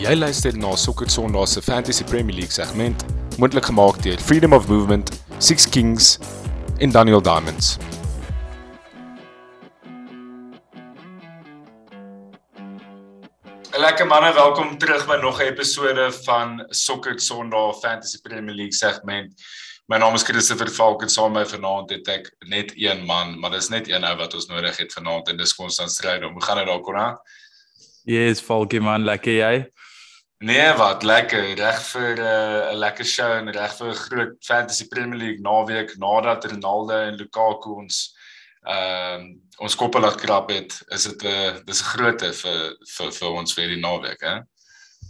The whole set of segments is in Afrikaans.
Jy luister na Sokker Sondag se Fantasy Premier League segment, moontlik gemaak deur Freedom of Movement, Six Kings en Daniel Diamonds. Lekker manne, welkom terug by nog 'n episode van Sokker Sondag Fantasy Premier League segment. My naam is Christopher Falk en saam met my vanaand het ek net een man, maar dis net een ou wat ons nodig het vanaand en dis Konstant Strydom. Hoe gaan dit daar Konna? Yes, Falkie man, lekker jy? Nee, wat lekker. Reg vir eh, 'n uh, lekker show en reg vir 'n groot Fantasy Premier League naweek nadat Ronaldo en Lukaku ons ehm uh, ons koppe laat krap het. Is dit 'n uh, dis 'n grootte vir vir vir ons vir die naweek, hè?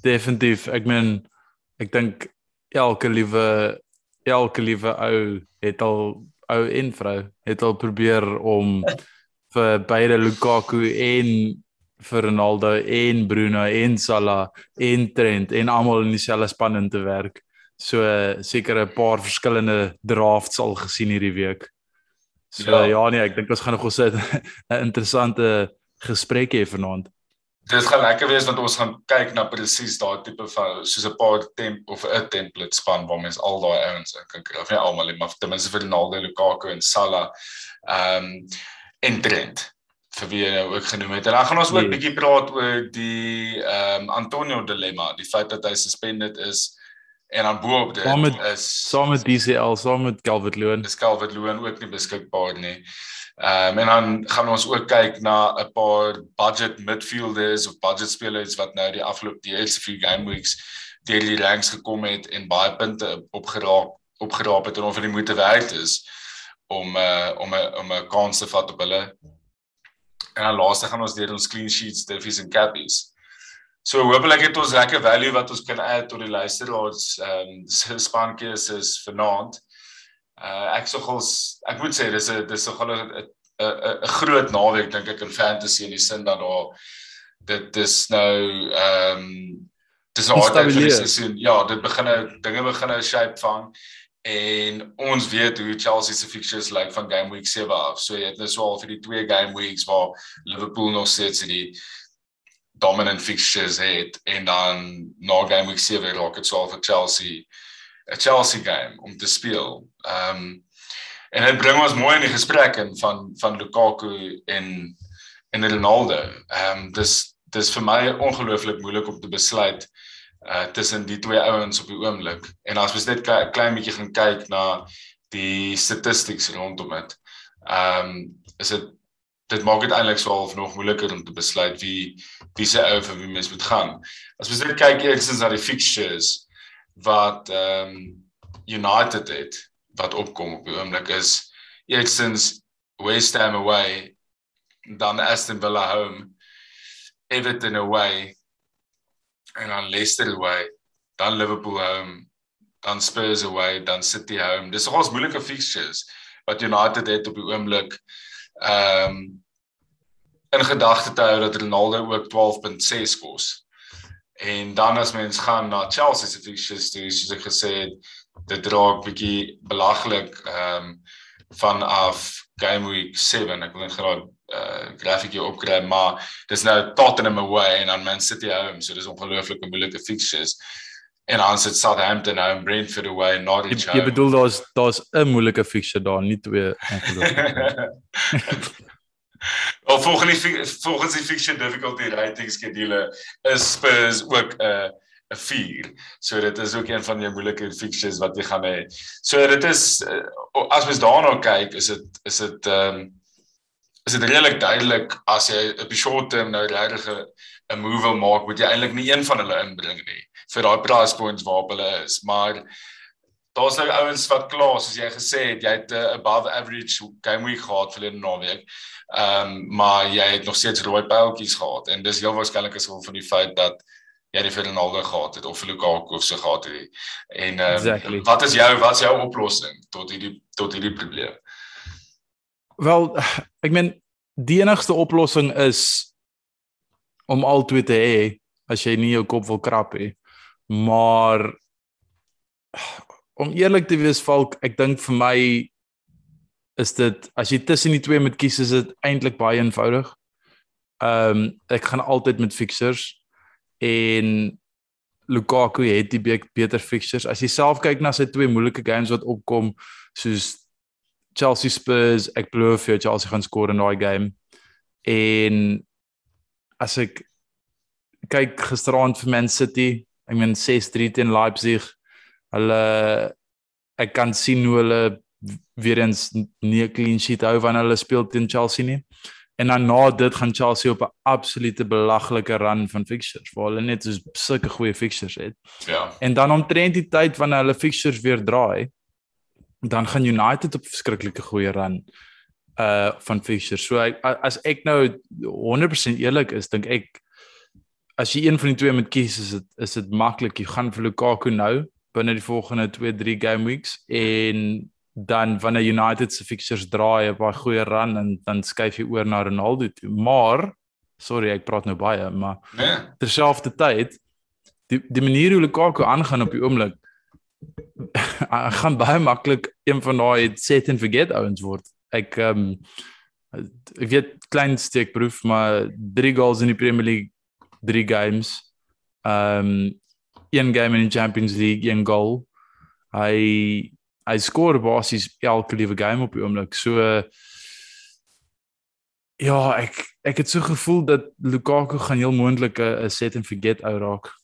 Definitief. Ek meen ek dink elke liewe elke liewe ou het al ou en vrou het al probeer om vir beide Lukaku en vir Ronaldo en Bruno en Salah en Trent en almal in dieselfde span in te werk. So seker 'n paar verskillende drafts al gesien hierdie week. So ja, ja nee, ek dink ons gaan nog 'n interessante gesprek hê vanaand. Dit gaan lekker wees want ons gaan kyk na presies daai tipe van soos 'n paar temp of 'n template span waar mens al daai ouens kan kry. Of nie almal nie, maar ten minste vir Ronaldo, Lukaku en Salah. Ehm um, en Trent vir wie jy nou ook genoem het. En dan gaan ons ook 'n nee. bietjie praat oor die ehm um, Antonio dilemma, die feit dat hy suspended is en dan boop dit saam met, is saam met DCL, saam met Calvert-Lewin. Dis Calvert-Lewin ook nie beskikbaar nie. Ehm um, en dan gaan ons ook kyk na 'n paar budget midfielders of budget spelers wat nou die afgelope die eerste vier game weeks deur die ranks gekom het en baie punte opgeraap opgeraap het en of hulle moeite werd is om uh, om 'n om 'n kans te vat op hulle En dan laaste gaan ons deur ons clean sheets, diffies en cappies. So hopelik het ons lekker value wat ons kan add tot die luisteraars ehm um, spankies is vanaand. Uh ek sou gous ek moet sê dis 'n dis 'n 'n 'n groot naweek dink ek in fantasy in die sin dat daar dit dis nou ehm um, dis nou altyd vir die seisoen. Ja, dit begin nou dinge begin nou shape vang en ons weet hoe Chelsea se fixtures lyk like van game week 7 af. So jy het nou swaar vir die twee game weeks waar Liverpool nog steeds die dominant fixtures het en dan na game week 7 raak dit swaar vir Chelsea 'n Chelsea game om te speel. Ehm um, en dit bring ons mooi in die gesprek in van van Lukaku en en Ronaldo. Ehm um, dis dis vir my ongelooflik moeilik om te besluit uh tussen die twee ouens op die oomblik. En as ons net 'n klein bietjie gaan kyk na die statistics rondom dit. Ehm um, is dit dit maak dit eintlik swaar of nog moeiliker om te besluit wie wie se ou vir wie mens moet gaan. As ons net kyk eerstens na die fixtures wat ehm um, United het wat opkom op die oomblik is eerstens West Ham away, dan Aston Villa home, Everton away, en dan Leicester away, dan Liverpool home, dan Spurs away, dan City home. Dis nogals moeilike fixtures wat United het op die oomblik. Ehm um, in gedagte te hou dat Ronaldo ook 12.6 kos. En dan as mens gaan na Chelsea se fixtures, dis soos ek gesê het, dit raak bietjie belaglik ehm um, vanaf game week 7. Ek wil net graag uh grafiekie opkry maar dis nou Tottenham away en dan Man City home so dis ongelooflike moeilike fixtures en dan sit Southampton nou en Brentford away en Norwich home. Jy bedoel daar's daar's 'n moeilike fixture daar nie twee Of volgens die volgens die fixture difficulty rating skedule is Spurs ook 'n uh, 'n 4. So dit is ook een van die moeilike fixtures wat jy gaan hê. So dit is uh, as mens daarna kyk, is dit is dit ehm um, is dit redelik duidelik as jy op die short term nou regtig 'n move wil maak, moet jy eintlik nie een van hulle inbring nie vir daai price points waarop hulle is, maar daar's nou ouens wat klaar soos jy gesê het, jy het 'n above average game week gehad vir die naweek. Ehm um, maar jy het nog steeds rooi pyltjies gehad en dis heel waarskynlik as gevolg van die feit dat jy die Fernando gehad het of vir Lukaku of so gehad het. En ehm um, exactly. wat is jou wat is jou oplossing tot hierdie tot hierdie probleem? Wel, ek meen die enigste oplossing is om al twee te hê as jy nie jou kop wil krap nie. Maar om eerlik te wees, Falk, ek dink vir my is dit as jy tussen die twee moet kies, is dit eintlik baie eenvoudig. Ehm um, ek gaan altyd met fixers en Lukaku het die beter fixtures. As jy self kyk na sy twee moeilike games wat opkom soos Chelsea Spurs, ek glo vir Chelsea gaan skoor in daai game. En as ek kyk gisteraand vir Man City, ek meen 6-3 teen Leipzig, hulle ek kan sien hoe hulle weer eens nie 'n clean sheet hou wanneer hulle speel teen Chelsea nie. En dan na dit gaan Chelsea op 'n absolute belaglike run van fixtures waar hulle net so sulke goeie fixtures het. Ja. En dan omtrent die tyd wanneer hulle fixtures weer draai, dan gaan United op verskriklike goeie run uh van fixtures. So ek, as ek nou 100% eerlik is, dink ek as jy een van die twee moet kies, is dit is dit maklik. Jy gaan vir Lukaku nou binne die volgende 2-3 game weeks en dan wanneer United se fixtures draai op 'n goeie run en dan skuif jy oor na Ronaldo toe. Maar sorry, ek praat nou baie, maar Nee. terselfdertyd die die manier hoe Lukaku aangaan op die oomblik gaan baie maklik een van daai set and forget ouens word. Ek ehm um, ek weet klein steekproef, maar 3 goals in die Premier League, 3 games. Ehm um, een game in die Champions League, een goal. Hy hy skoor basies elke liewe game op die oomblik. So ja, ek ek het so gevoel dat Lukaku gaan heel moontlik 'n set and forget ou raak.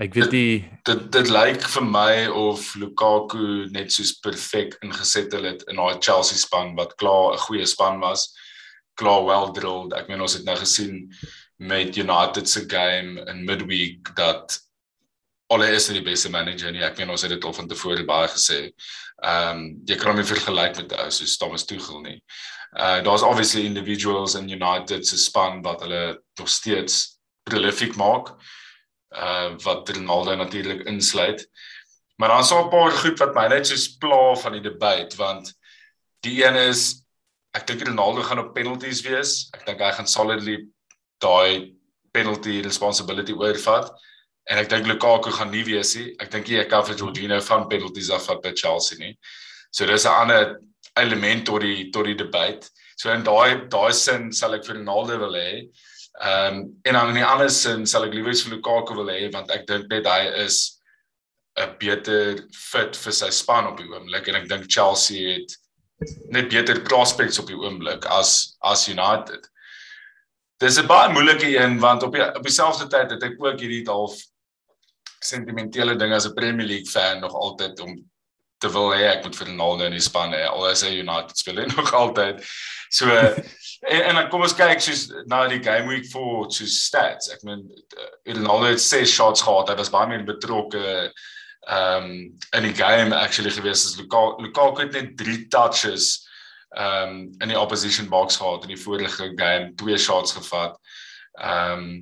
Ek weet nie Dit dit lyk vir my of Lukaku net soos perfek ingesettel het in daai Chelsea span wat klaar 'n goeie span was. Klaar well drilled. Ek meen ons het nou gesien met United se game in midweek dat Ole is die beste manager nie. Ek meen ons het dit al van tevore baie gesê. Ehm um, jy kan hom nie vergelyk met ou soos Thomas Tuchel nie. Uh daar's obviously individuals in United se span wat hulle nog steeds prolific maak. Uh wat Ronaldo natuurlik insluit. Maar dan is daar 'n paar goed wat my net so pla van die debat want die een is ek dink Ronaldo gaan op penalties wees. Ek dink hy gaan solidly daai penalty responsibility oorvat. En ek dink Lukaku gaan nie wees nie. Ek dink jy kan vir Jorginho van penalties af vat by Chelsea nie. So dis 'n ander element tot die tot die debat. So in daai daai sin sal ek vir Ronaldo wil hê. Ehm um, en dan in die ander sin sal ek liewer vir Lukaku wil hê want ek dink net hy is 'n beter fit vir sy span op die oomblik en ek dink Chelsea het net beter prospects op die oomblik as as United. Dis 'n baie moeilike een want op die op dieselfde tyd het ek ook hierdie half sentimentele ding as 'n Premier League fan nog altyd om te wil hê ek moet vir Ronaldo in die span hê al is hy United speler nog altyd. So en, en dan kom ons kyk soos na die game week 4 so stats. Ek meen Ronaldo het 6 shots gehad. Hy was baie meer betrokke ehm um, in die game actually gewees as Lukaku. Lukaku het net 3 touches ehm um, in die opposition box gehad in die vorige game, twee shots gevat. Ehm um,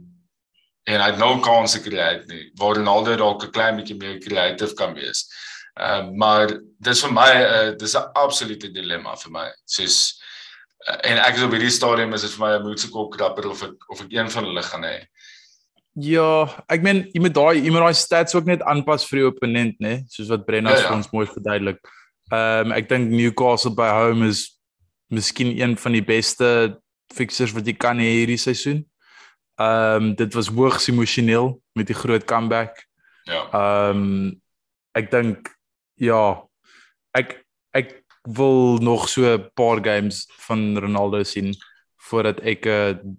en hy het nou kans gekry nie. Waar Ronaldo dalk 'n klein bietjie meer creative kan wees. Ehm uh, maar dis vir my 'n uh, dis 'n absolute dilemma vir my. Soos en ek is op hierdie stadium is dit vir my 'n moeilike krapper of ek of ek een van hulle gaan hê. Ja, ek meen jy moet daai jy moet daai stats ook net aanpas vir die opponent, né? Soos wat Brenna Ja, ja. vir ons mooi verduidelik. Ehm um, ek dink Newcastle by home is miskien een van die beste fixtures wat jy kan hê hierdie seisoen. Ehm um, dit was hoogs emosioneel met die groot comeback. Ja. Ehm um, ek dink ja, ek ek wil nog so 'n paar games van Ronaldo sien voordat ek 'n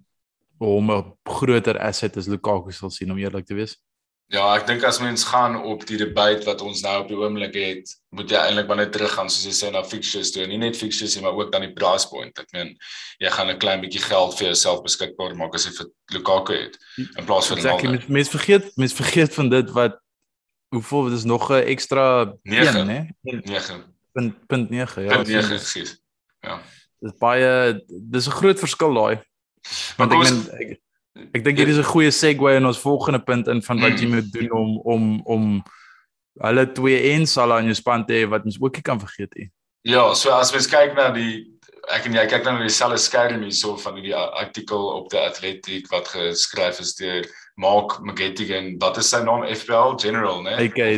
hom 'n groter asset as Lukaku sal sien om eerlik te wees. Ja, ek dink as mens gaan op die debat wat ons nou op die oomblik het, moet jy eintlik maar net teruggaan soos jy sê na fixtures toe. Nie net fixtures nie, maar ook dan die price point. Ek meen, jy gaan 'n klein bietjie geld vir jouself beskikbaar maak as jy vir Lukaku het in plaas van Exactly. Ronaldo. Mens, mens vergeet mens vergeet van dit wat hoeveel is nog 'n ekstra Nege. 1, né? 9. Punt punt 9. Ja, Punt so 9 dis- gesies. Ja. Dis baie dis 'n groot verskil daai. Want ek meen ek, ek dink hier is 'n goeie segue in ons volgende punt in van wat jy Mm. moet doen om om om hulle twee en Salah in jou span te hê wat mens ook nie kan vergeet nie. Ja, so as mens kyk na die ek en jy kyk nou na dieselfde skerm hierso van die artikel op die Athletic wat geskryf is deur Mark McGettigan. Wat is sy naam? FPL General, né? Okay,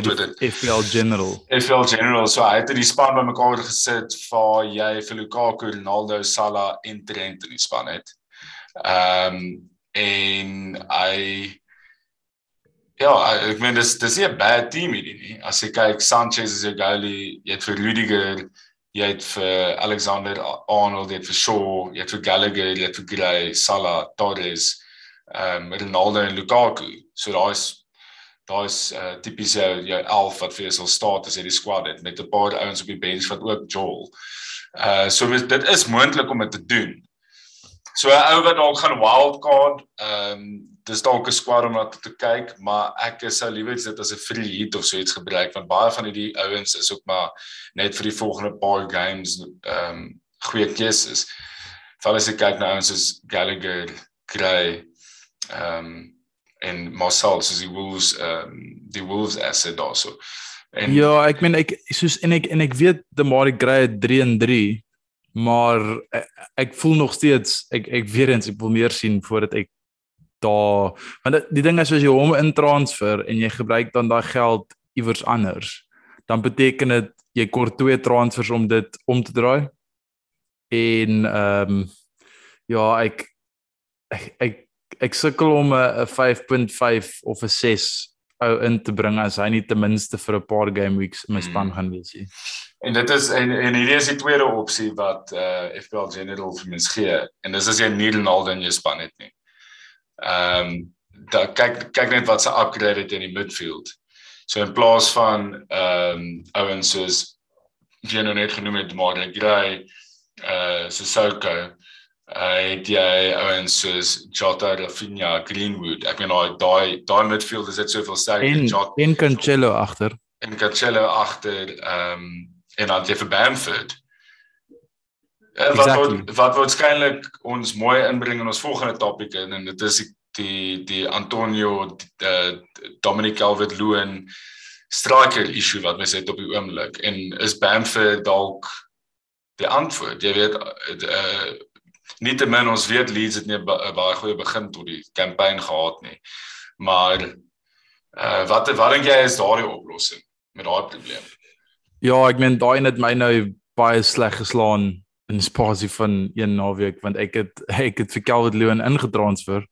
FPL General. FPL General. So hy het die span bymekaar gesit vir jy vir Lukaku, Ronaldo, Salah en Trent in die span het. Ehm um, en hy Ja, ek meen dis dis nie 'n bad team hierdie nie. As jy kyk Sanchez is 'n goalie, jy het vir Rudiger, jy het vir Alexander Arnold, jy het vir Shaw, jy het vir Gallagher, jy het vir Gray, Salah, Torres, ehm um, Ronaldo en Lukaku. So daar's daar's uh, tipies jou jou 11 wat vir jou sal staan as jy die squad het met 'n paar ouens op die bench wat ook Joel. Uh so dit is moontlik om dit te doen. So 'n ou wat dalk gaan wildcard, ehm um, dis dalk 'n squad om na te kyk, maar ek sou liewer dit as 'n free hit of so iets gebruik want baie van hierdie ouens is ook maar net vir die volgende paar games ehm um, goeie keuses. Veral as jy kyk na ouens soos Gallagher, Gray, ehm um, en Marcel soos die Wolves ehm um, die Wolves asset daarso. En Ja, ek meen ek soos en ek en ek weet die Mari Gray 3 en 3 maar ek, ek voel nog steeds ek ek weer eens ek wil meer sien voordat ek daar want die ding is as jy hom intransfer en jy gebruik dan daai geld iewers anders dan beteken dit jy kort twee transfers om dit om te draai en ehm um, ja ek ek ek, ek sukkel om 'n 5.5 of 'n 6 ou in te bring as hy nie ten minste vir 'n paar game weeks in my span hmm. gaan wees nie. En dit is en en hierdie is die tweede opsie wat uh FPL General vir mens gee en dis as jy nie Ronaldo in jou span het nie. Ehm um, dan kyk kyk net wat se upgrade het in die midfield. So in plaas van ehm um, ouens soos jy nou net genoem het Marley Gray, uh Sissoko, uh het jy ouens soos Jota, Rafinha, Greenwood. Ek meen daai daai daai midfield is dit soveel sterker en Jota en Cancelo agter. En Cancelo agter ehm um, en dan jy vir Bamford. Wat exactly. wat wat waarskynlik ons mooi inbring in ons volgende topik en dit is die die Antonio die, Dominic Calvert-Lewin striker issue wat mens het op die oomblik. En is Bamford dalk die antwoord? Jy weet uh, nie te min ons weet Leeds het nie 'n baie goeie begin tot die kampanje gehad nie. Maar uh, wat wat dink jy is daardie oplossing met daai probleem? Ja, ek meen daai het my nou baie sleg geslaan in spasie van een naweek want ek het ek het vir Calvert Lewin ingetransfer.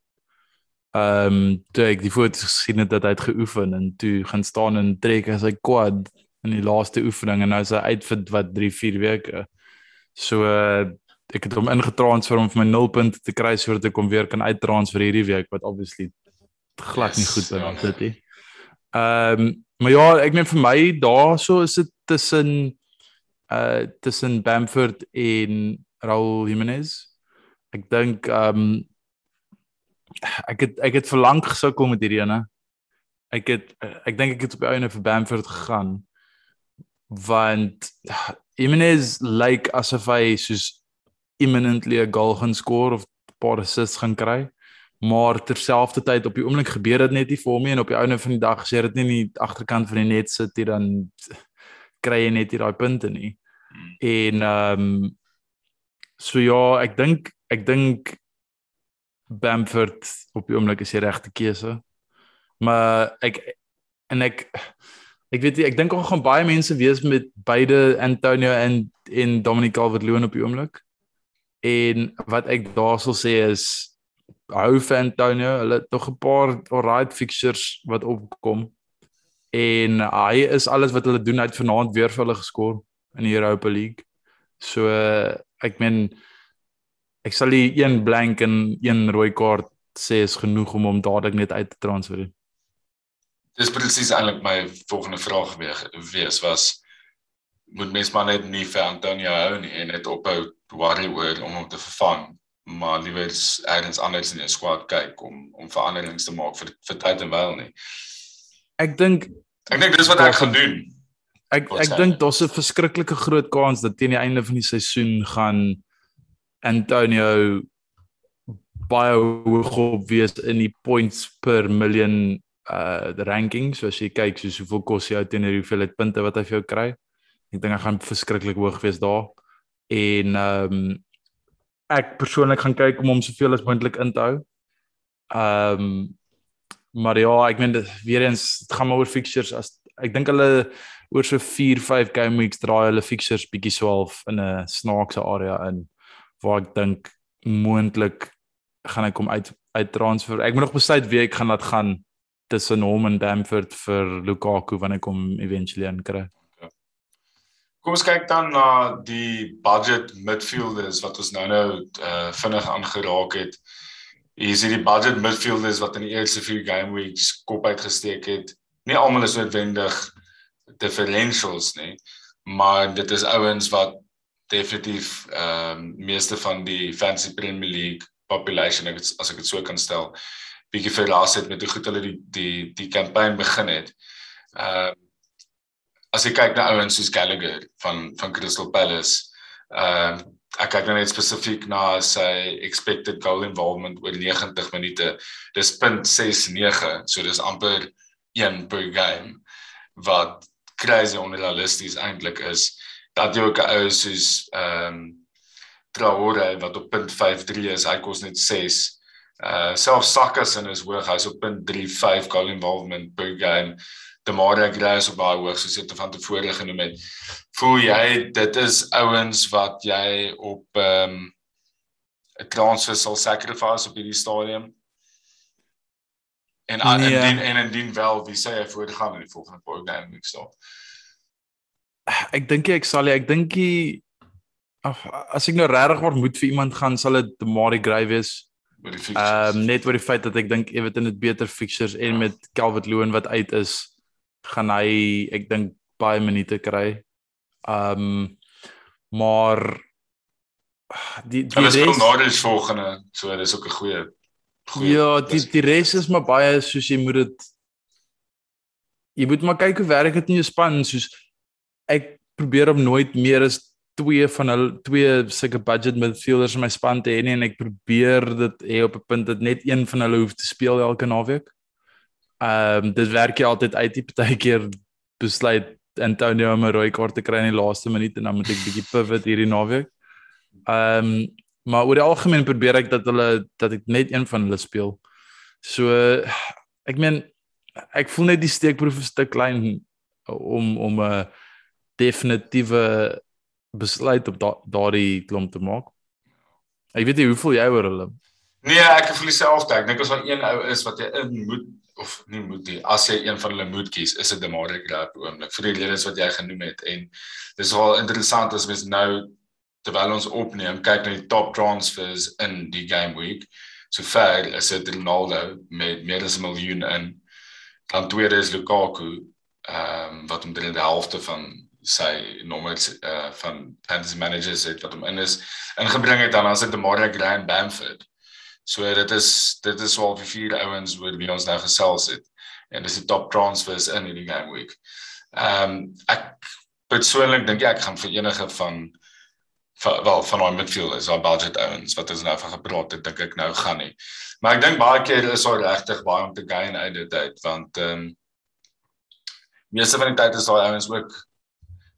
Ehm um, toe ek die foto's gesien het dat hy het geoefen en toe gaan staan en trek as hy quad in die laaste oefening en nou is hy uit vir wat 3 4 weke. So uh, ek het hom ingetransfer om vir my 0 punte te kry sodat ek hom weer kan uittransfer hierdie week wat obviously glad nie goed op dit nie. Ehm um, maar ja, ek meen vir my daarso is dit tussen uh tussen Bamford en Raul Jimenez. Ek dink um, ek het ek het verlang gesukkel met hierdie ene. Ek het ek dink ek het op die einde vir Bamford gegaan want Jimenez lyk asof hy soos imminently 'n goal gaan score of 'n paar assists gaan kry maar terselfdertyd op die oomblik gebeur dit net nie vir hom nie en op die einde van die dag as jy dit nie in die agterkant van die net sit jy dan kry jy net nie daai punte nie. En ehm um, so ja, ek dink ek dink Bamford op die oomblik is die regte keuse. Maar ek en ek ek weet ek dink ook gaan baie mense wees met beide Antonio en en Dominic Calvert-Lewin op die oomblik. En wat ek daarsel sê is hou vir Antonio, hulle het nog 'n paar alright fixtures wat opkom. En hy is alles wat hulle doen uit vanaand weer vir hulle geskor in die Europa League. So ek meen ek sal die een blank en een rooi kaart sê is genoeg om hom dadelik net uit te transfereer. Dis presies eintlik my volgende vraag wees was moet mens maar net nie vir Antonio hou nie en net ophou worry oor om hom te vervang maar liewer ergens anders in 'n squad kyk om om veranderings te maak vir vir tyd en wyl nie. Ek dink ek dink dis wat ek gaan doen. Ek ek dink daar's 'n verskriklike groot kans dat teen die einde van die seisoen gaan Antonio baie hoog op wees in die points per million uh ranking so as jy kyk soos hoeveel kos jy teenoor hoeveel punte wat hy vir jou kry. Ek dink hy gaan verskriklik hoog wees daar. En ehm um, ek persoonlik gaan kyk om hom soveel as moontlik in te hou. Ehm um, maar ja, ek meen weer eens dit gaan maar oor fixtures as ek dink hulle oor so 4, 5 game weeks draai hulle fixtures bietjie swaalf in 'n snaakse area in waar ek dink moontlik gaan ek hom uit uit transfer. Ek moet nog besluit wie ek gaan laat gaan tussen hom en Bamford vir Lukaku wanneer ek hom eventually inkry. Kom ons kyk dan na die budget midfielders wat ons nou-nou uh, vinnig aangeraak het. Hier is die budget midfielders wat in die eerste vier game weeks kop uitgesteek het. Nie almal is noodwendig differentials nie, maar dit is ouens wat definitief ehm um, meeste van die fantasy Premier League population as ek dit so kan stel bietjie verras het met hoe goed hulle die die die kampanje begin het. Ehm uh, as jy kyk na ouens soos Gallagher van van Crystal Palace, ehm uh, ek kyk nou net spesifiek na sy expected goal involvement oor 90 minute. Dis .69, so dis amper 1 per game wat crazy onrealisties eintlik is. Dat jy ook 'n ou soos ehm um, Traore wat op .53 is, hy kos net 6 Uh self Sakas in is hoog, hy's op 0.35 goal involvement per game. Demaria Gray is op baie hoog soos te van tevore genoem het. Voel jy dit is ouens wat jy op ehm um, 'n transfer sal sacrifice op hierdie stadium? En nee. indien en indien wel, wie sê jy voortgaan in die volgende game week staan? Ek dink ek sal ek dink as ek nou regtig word moet vir iemand gaan sal dit Demaria Gray wees die. Ehm um, net oor die feit dat ek dink Everton het beter fixtures en ja. met Calvert Lewin wat uit is, gaan hy ek dink baie minute kry. Ehm um, maar die die res is nou die volgende, so dis ook 'n goeie goeie Ja, die die res is maar baie soos jy moet dit jy moet maar kyk hoe werk dit in jou span soos ek probeer om nooit meer as twee van hulle twee sulke budget midfielders in my span te hê en ek probeer dit hê op 'n punt dat net een van hulle hoef te speel elke naweek. Ehm um, dit werk jy altyd uit die partykeer besluit Antonio om 'n rooi kaart te kry in die laaste minuut en dan moet ek bietjie pivot hierdie naweek. Ehm um, maar oor die algemeen probeer ek dat hulle dat ek net een van hulle speel. So ek meen ek voel net die steekproef is te klein om om 'n definitiewe besluit op daardie klomp te maak. Ek weet nie hoe voel jy oor hulle? Nee, ek voel dieselfde. Ek dink as daar een ou is wat jy in moet of nie moet nie, as jy een van hulle moet kies, is dit Gray op oomblik vir die redes wat jy genoem het en dis wel interessant as mens nou terwyl ons opneem kyk na die top transfers in die game week. So ver is dit Ronaldo met meer as 'n miljoen in. Dan tweede is Lukaku ehm um, wat omtrent die helfte van sy nommers uh van fantasy managers het wat hom in is ingebring het dan as dit Demaria Grand Bamford. So dit is dit is al vir vier ouens oor wie ons nou gesels het en dis die top transfers in hierdie game week. Ehm um, ek persoonlik dink ek gaan vir enige van wel van daai midfielders, daai budget ouens wat ons nou van gepraat het, dink ek nou gaan nie. Maar ek dink baie keer is daar regtig baie om te gain uit dit uit want ehm um, meeste van die tyd is daai ouens ook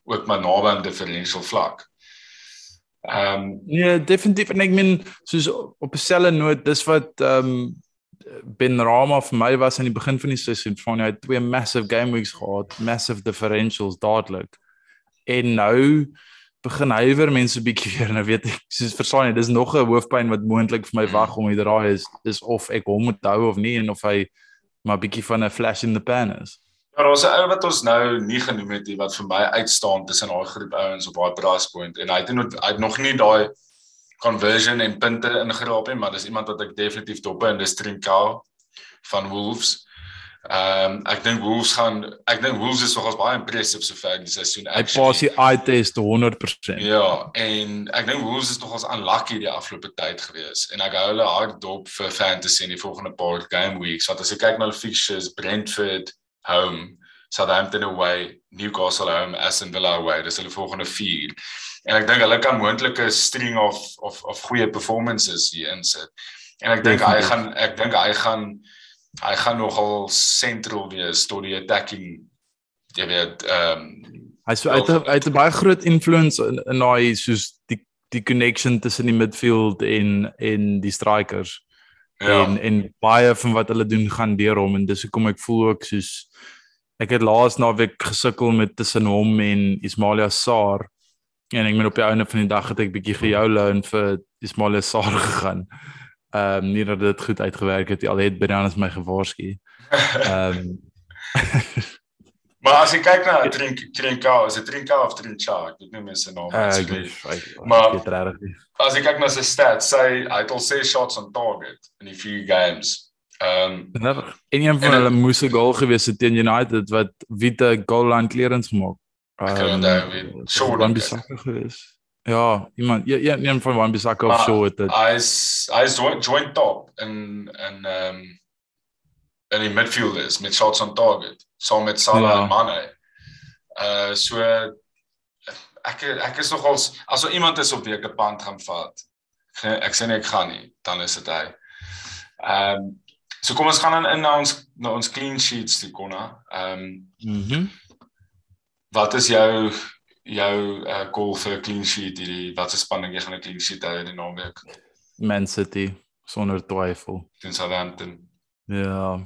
ook maar naby aan differential vlak. Ehm um, nee, definitief en ek meen soos op 'n selle noot, dis wat ehm um, Ben Rama vir my was aan die begin van die seisoen van hy het twee massive game weeks gehad, massive differentials dadelik. En nou begin hy weer mense bietjie weer nou weet ek soos verstaan jy dis nog 'n hoofpyn wat moontlik vir my wag om hier draai is is of ek hom moet hou of nie en of hy maar bietjie van 'n flash in the pan is. Ja, daar's 'n ou wat ons nou nie genoem het nie wat vir my uitstaan tussen daai groep ouens op daai price point en hy het nog hy het nog nie daai conversion en punte ingeraap nie, maar dis iemand wat ek definitief dop in dis Trincao van Wolves. Ehm um, ek dink Wolves gaan ek dink Wolves is nogals baie impressive sover die seisoen. Hy pas die eye test 100%. Ja, en ek dink Wolves is nogals unlucky die afgelope tyd gewees en ek hou hulle hard dop vir fantasy in die volgende paar game weeks want as jy kyk na hulle fixtures Brentford home, Southampton away, Newcastle home, Aston Villa away. Dis hulle volgende 4. En ek dink hulle kan moontlike string of of of goeie performances hier insit. En ek dink hy gaan ek dink hy gaan hy gaan nogal sentral wees tot die attacking jy weet ehm um, hy so uit uit 'n baie groot influence in in daai soos die die connection tussen die midfield en en die strikers. Ja. En en baie van wat hulle doen gaan deur hom en dis hoekom ek voel ook soos Ek het laas naweek gesukkel met tussen hom en Ismailia Saar. En ek meen op die einde van die dag het ek bietjie gejou en vir Ismailia Saar gegaan. Ehm um, nie dat dit goed uitgewerk het nie. Al het Brianus my gewaarsku. Ehm um, Maar as jy kyk na Trink Trinka, is dit Trinka of Trincha? Ek weet nie meer sy naam nie. Maar as jy kyk na sy stats, sy hy het al 6 shots on target in die vier games. Ehm um, en een van hulle moes 'n goal gewees het teen United wat Vita goal line clearance gemaak. Ek kan onthou wie so Wan Bissaka gewees. Ja, iemand ja, een een van Wan Bissaka of so het dit. Hy's hy's joint, joint top in in ehm um, in die midfielders met shots on target saam met Salah ja. en Mane. Uh so ek ek is nogals as er iemand is op wie ek 'n pand gaan vat. Ek sê nie ek gaan nie, dan is dit hy. Ehm um, so kom ons gaan dan in na ons na ons clean sheets toe konna. Ehm um, mhm. Mm wat is jou jou uh goal vir 'n clean sheet hierdie wat se spanning jy gaan 'n clean sheet hou in die naweek? Man City sonder twyfel. Teen Southampton. Ja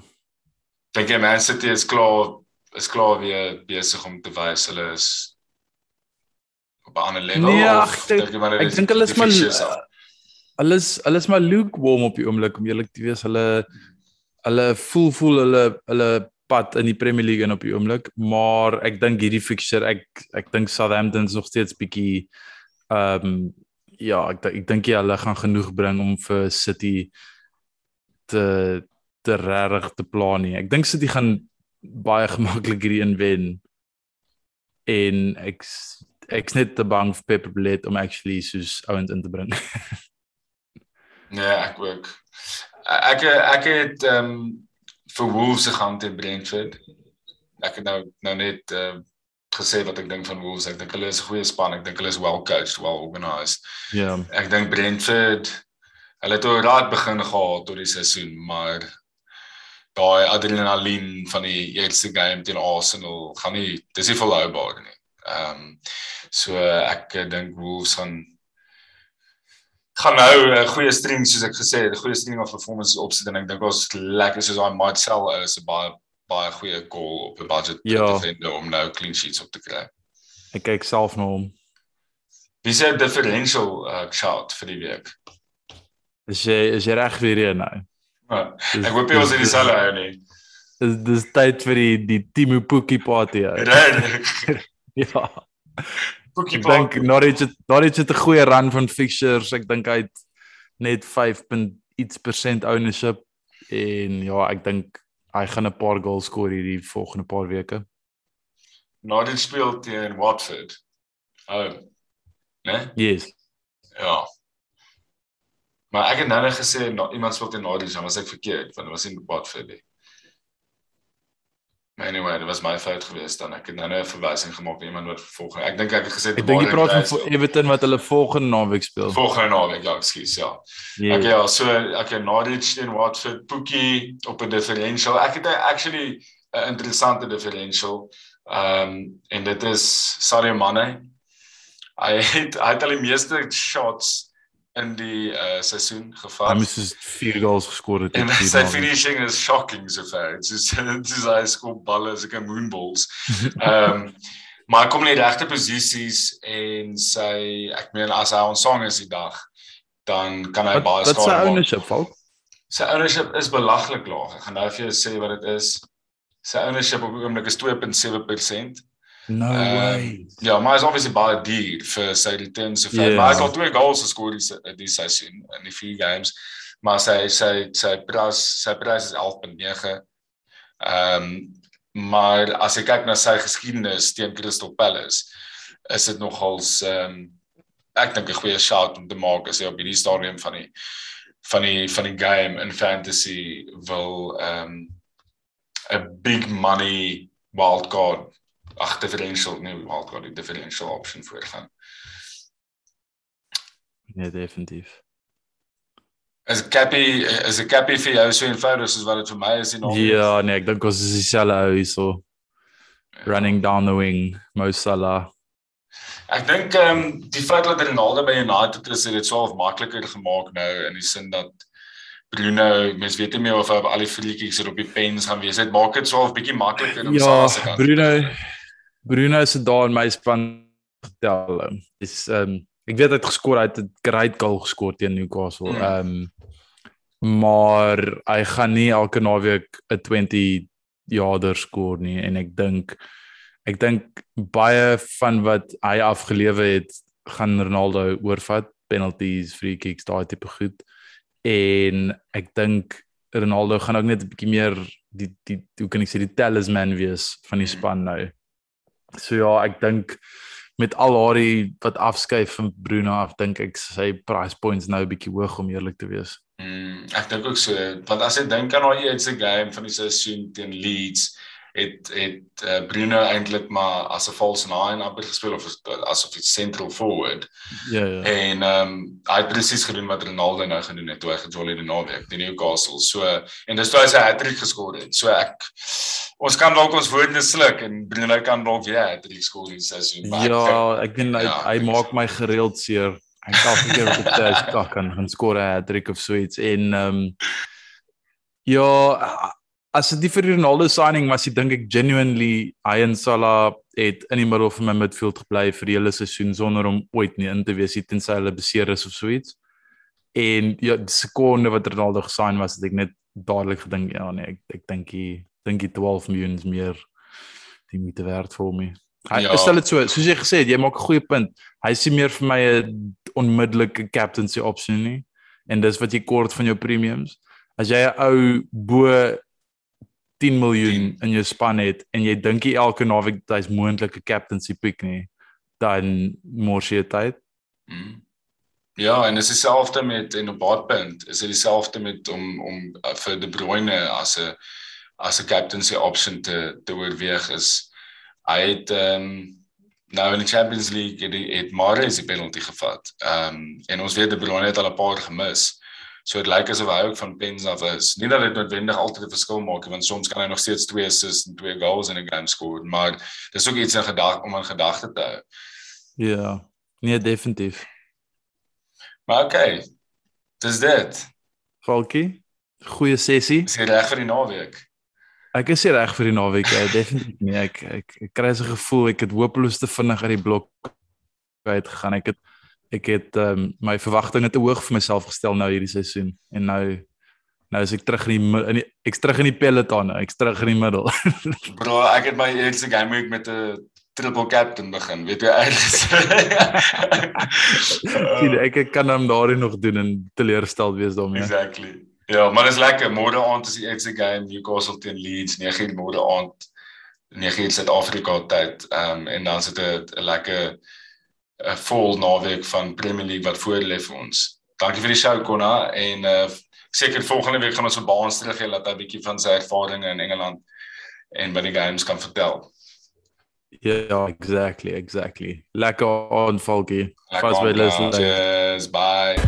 dink jy Man City is klaar is klaar weer besig om te wys hulle is op 'n ander level nee, of dink jy maar ek dink hulle is maar hulle is hulle is maar lukewarm op die oomblik om eerlik te wees hulle hulle voel voel hulle hulle pad in die Premier League en op die oomblik maar ek dink hierdie fixture ek ek dink Southampton is nog steeds bietjie ehm um, ja ek ek dink jy hulle gaan genoeg bring om vir City te te regtig te plan nie. Ek dink City gaan baie gemaklik hierdie een wen. En ek ek's net te bang vir Pep Bled om actually soos ouens in te bring. nee, ek ook. Ek ek het ehm um, vir Wolves gegaan teen Brentford. Ek het nou nou net uh, gesê wat ek dink van Wolves. Ek dink hulle is 'n goeie span. Ek dink hulle is well coached, well organized. Ja. Yeah. Ek dink Brentford hulle het oor raad begin gehad tot die seisoen, maar daai adrenalien van die eerste game teen Arsenal gaan nie dis nie volhoubaar nie. Ehm um, so ek dink Wolves gaan gaan nou 'n goeie string soos ek gesê het, 'n goeie string of performances opsit en ek dink ons lekker soos daai Marcel is 'n baie baie goeie goal op 'n budget ja. defender om nou clean sheets op te kry. Ek kyk self na hom. Wie sê differential uh, shot vir die week? Is jy is jy reg vir hierdie nou? Ek hoop jy was in dieselfde hou nie. Dis dis tyd vir die die Timo Pookie party. ja. Party. Dink Norwich het Norwich het 'n goeie run van fixtures. Ek dink hy het net 5. iets persent ownership en ja, ek dink hy gaan 'n paar goals skoor hierdie volgende paar weke. Norwich speel teen Watford. Oh. Né? Yes. Ja. Maar ek het nou net gesê nou iemand speel teen Norwich, dan was ek verkeerd, want dit was in Watford. Maar anyway, dit was my fout geweest dan. Ek het nou net 'n verwysing gemaak na iemand wat volgende. Ek dink ek het gesê Ek dink jy praat van Everton wat hulle volgende naweek speel. Volgende naweek, ja, ekskuus, ja. Yes. Okay, ja, so ek het Norwich teen Watford, Pookie op 'n differential. Ek het actually 'n interessante differential. Ehm um, en dit is Sadio Mane. Hy het hy het al die meeste shots in die uh seisoen gevat. Hy moes dus 4 goals geskor het. En sy finishing is shocking so far. Dit is dit is hy skop balle as ek 'n moonballs. Ehm um, maar hy kom in die regte posisies en sy ek meen as hy ons song is die dag dan kan hy baie skade maak. Wat sy ownership val? Sy ownership is belaglik laag. Ek gaan nou vir jou sê wat dit is. Sy ownership op die oomblik is 2.7%. No uh, way. Ja, maar is obviously baie duur vir sy return so ver. Yeah. Maar hy het al twee goals geskor die die seisoen in die vier games. Maar sy sy sy prys sy prys is 11.9. Ehm um, maar as jy kyk na sy geskiedenis teen Crystal Palace, is dit nogals ehm um, ek dink 'n goeie shot om te maak as jy op hierdie stadium van die van die van die game in fantasy wil ehm um, 'n big money wild card ag differential nee wildcard die differential option voorgaan. Nee, definitief. As Cappy is 'n Cappy vir jou so eenvoudig soos wat dit vir my is en Ja, nee, ek dink ons is dieselfde ou hierso. Running down the wing, Mo Salah. Ek dink ehm um, die feit dat Ronaldo by United is, het dit swaar makliker gemaak nou in die sin dat Bruno, mens weet nie meer of hy al die vriendjies op die pens gaan wees. Dit maak dit 'n bietjie makliker om ja, Salah se kant. Ja, Bruno Bruno se daar in my span getel. Is ehm um, ek weet hy het geskor, hy het 'n great goal geskor teen Newcastle. Hmm. Ehm um, maar hy gaan nie elke naweek 'n 20 yarder skoor nie en ek dink ek dink baie van wat hy afgelewe het gaan Ronaldo oorvat penalties, free kicks, daai tipe goed. En ek dink Ronaldo gaan ook net 'n bietjie meer die die hoe kan ek sê die talisman wees van die span nou. So ja, ek dink met al haar wat afskuif van Bruno af dink ek sy price points nou 'n bietjie hoog om eerlik te wees. Mm, ek dink ook so want as jy dink aan daai eerste game van die seisoen teen Leeds het het uh, Bruno eintlik maar as 'n false nine amper gespeel of asof hy central forward. Ja ja. En ehm um, hy het presies gedoen wat Ronaldo nou gedoen het toe hy gejolly die naweek teen Newcastle. So en dis toe hy sy hat-trick geskor het. So ek ons kan dalk ons woorde sluk en Bruno kan dalk weer 'n hat-trick skoor in seisoen. Ja, ek dink hy, ja, hy maak my gereeld seer hy kan meer op die stok kan gaan skoor 'n hat-trick of so iets en ehm um, ja as dit vir Ronaldo signing was, ek dink ek genuinely hy en Salah het in die middel van my midfield gebly vir die hele seisoen sonder om ooit nie in te wees tensy hulle beseer is of so iets. En ja, die sekonde wat Ronaldo gesign was, het ek net dadelik gedink ja nee, ek ek dink hy dink hy 12 miljoen meer die moeite werd vir my. Hy ja. stel dit so, soos jy gesê het, jy maak 'n goeie punt. Hy sien meer vir my 'n onmiddellike captaincy opsie nie en dis wat jy kort van jou premiums. As jy 'n ou bo 10 miljoen 10. in jou span het en jy dink jy elke naweek dat hy's moontlike captaincy pick nie, dan mors jy tyd. Mm. Ja, en dis dieselfde met en op baadpunt, is dit dieselfde met om om uh, vir De Bruyne as 'n as 'n captaincy option te te oorweeg is hy het ehm um, nou in die Champions League het, het Mahrez die penalty gevat. Ehm um, en ons weet De Bruyne het al 'n paar gemis. So dit lyk asof hy ook van pens af is. Nie dat dit noodwendig altyd 'n verskil maak nie, want soms kan hy nog steeds twee assists en twee goals in 'n game skoor, maar dis ook iets in gedagte om in gedagte te hou. Ja, nee definitief. Maar okay. Dis dit. Falkie, goeie sessie. Is jy reg vir die naweek? Ek is reg vir die naweek, ja, definitief nie. Ek ek, ek kry so 'n gevoel ek het hopeloos te vinnig uit die blok uit gegaan. Ek het ek het um, my verwagtinge te hoog vir myself gestel nou hierdie seisoen en nou nou is ek terug in die, in die ek's terug in die peloton, ek's terug in die middel. Bro, ek het my eerste game week met 'n triple captain begin. Weet jy eers? Sien, ek kan hom daarin nog doen en teleurstel wees daarmee. Exactly. Ja, maar dit is lekker. Môre aand is die eerste game Newcastle teen Leeds, 9:00 môre aand 9:00 Suid-Afrika tyd. Ehm um, en dan sit 'n lekker 'n vol naweek van Premier League wat voor lê vir ons. Dankie vir die show Konna en uh seker volgende week gaan ons op Baans terug hê dat hy 'n bietjie van sy ervarings in Engeland en by die games kan vertel. Ja, yeah, exactly, exactly. Lekker aanvalkie. Fast way listen. Cheers, bye.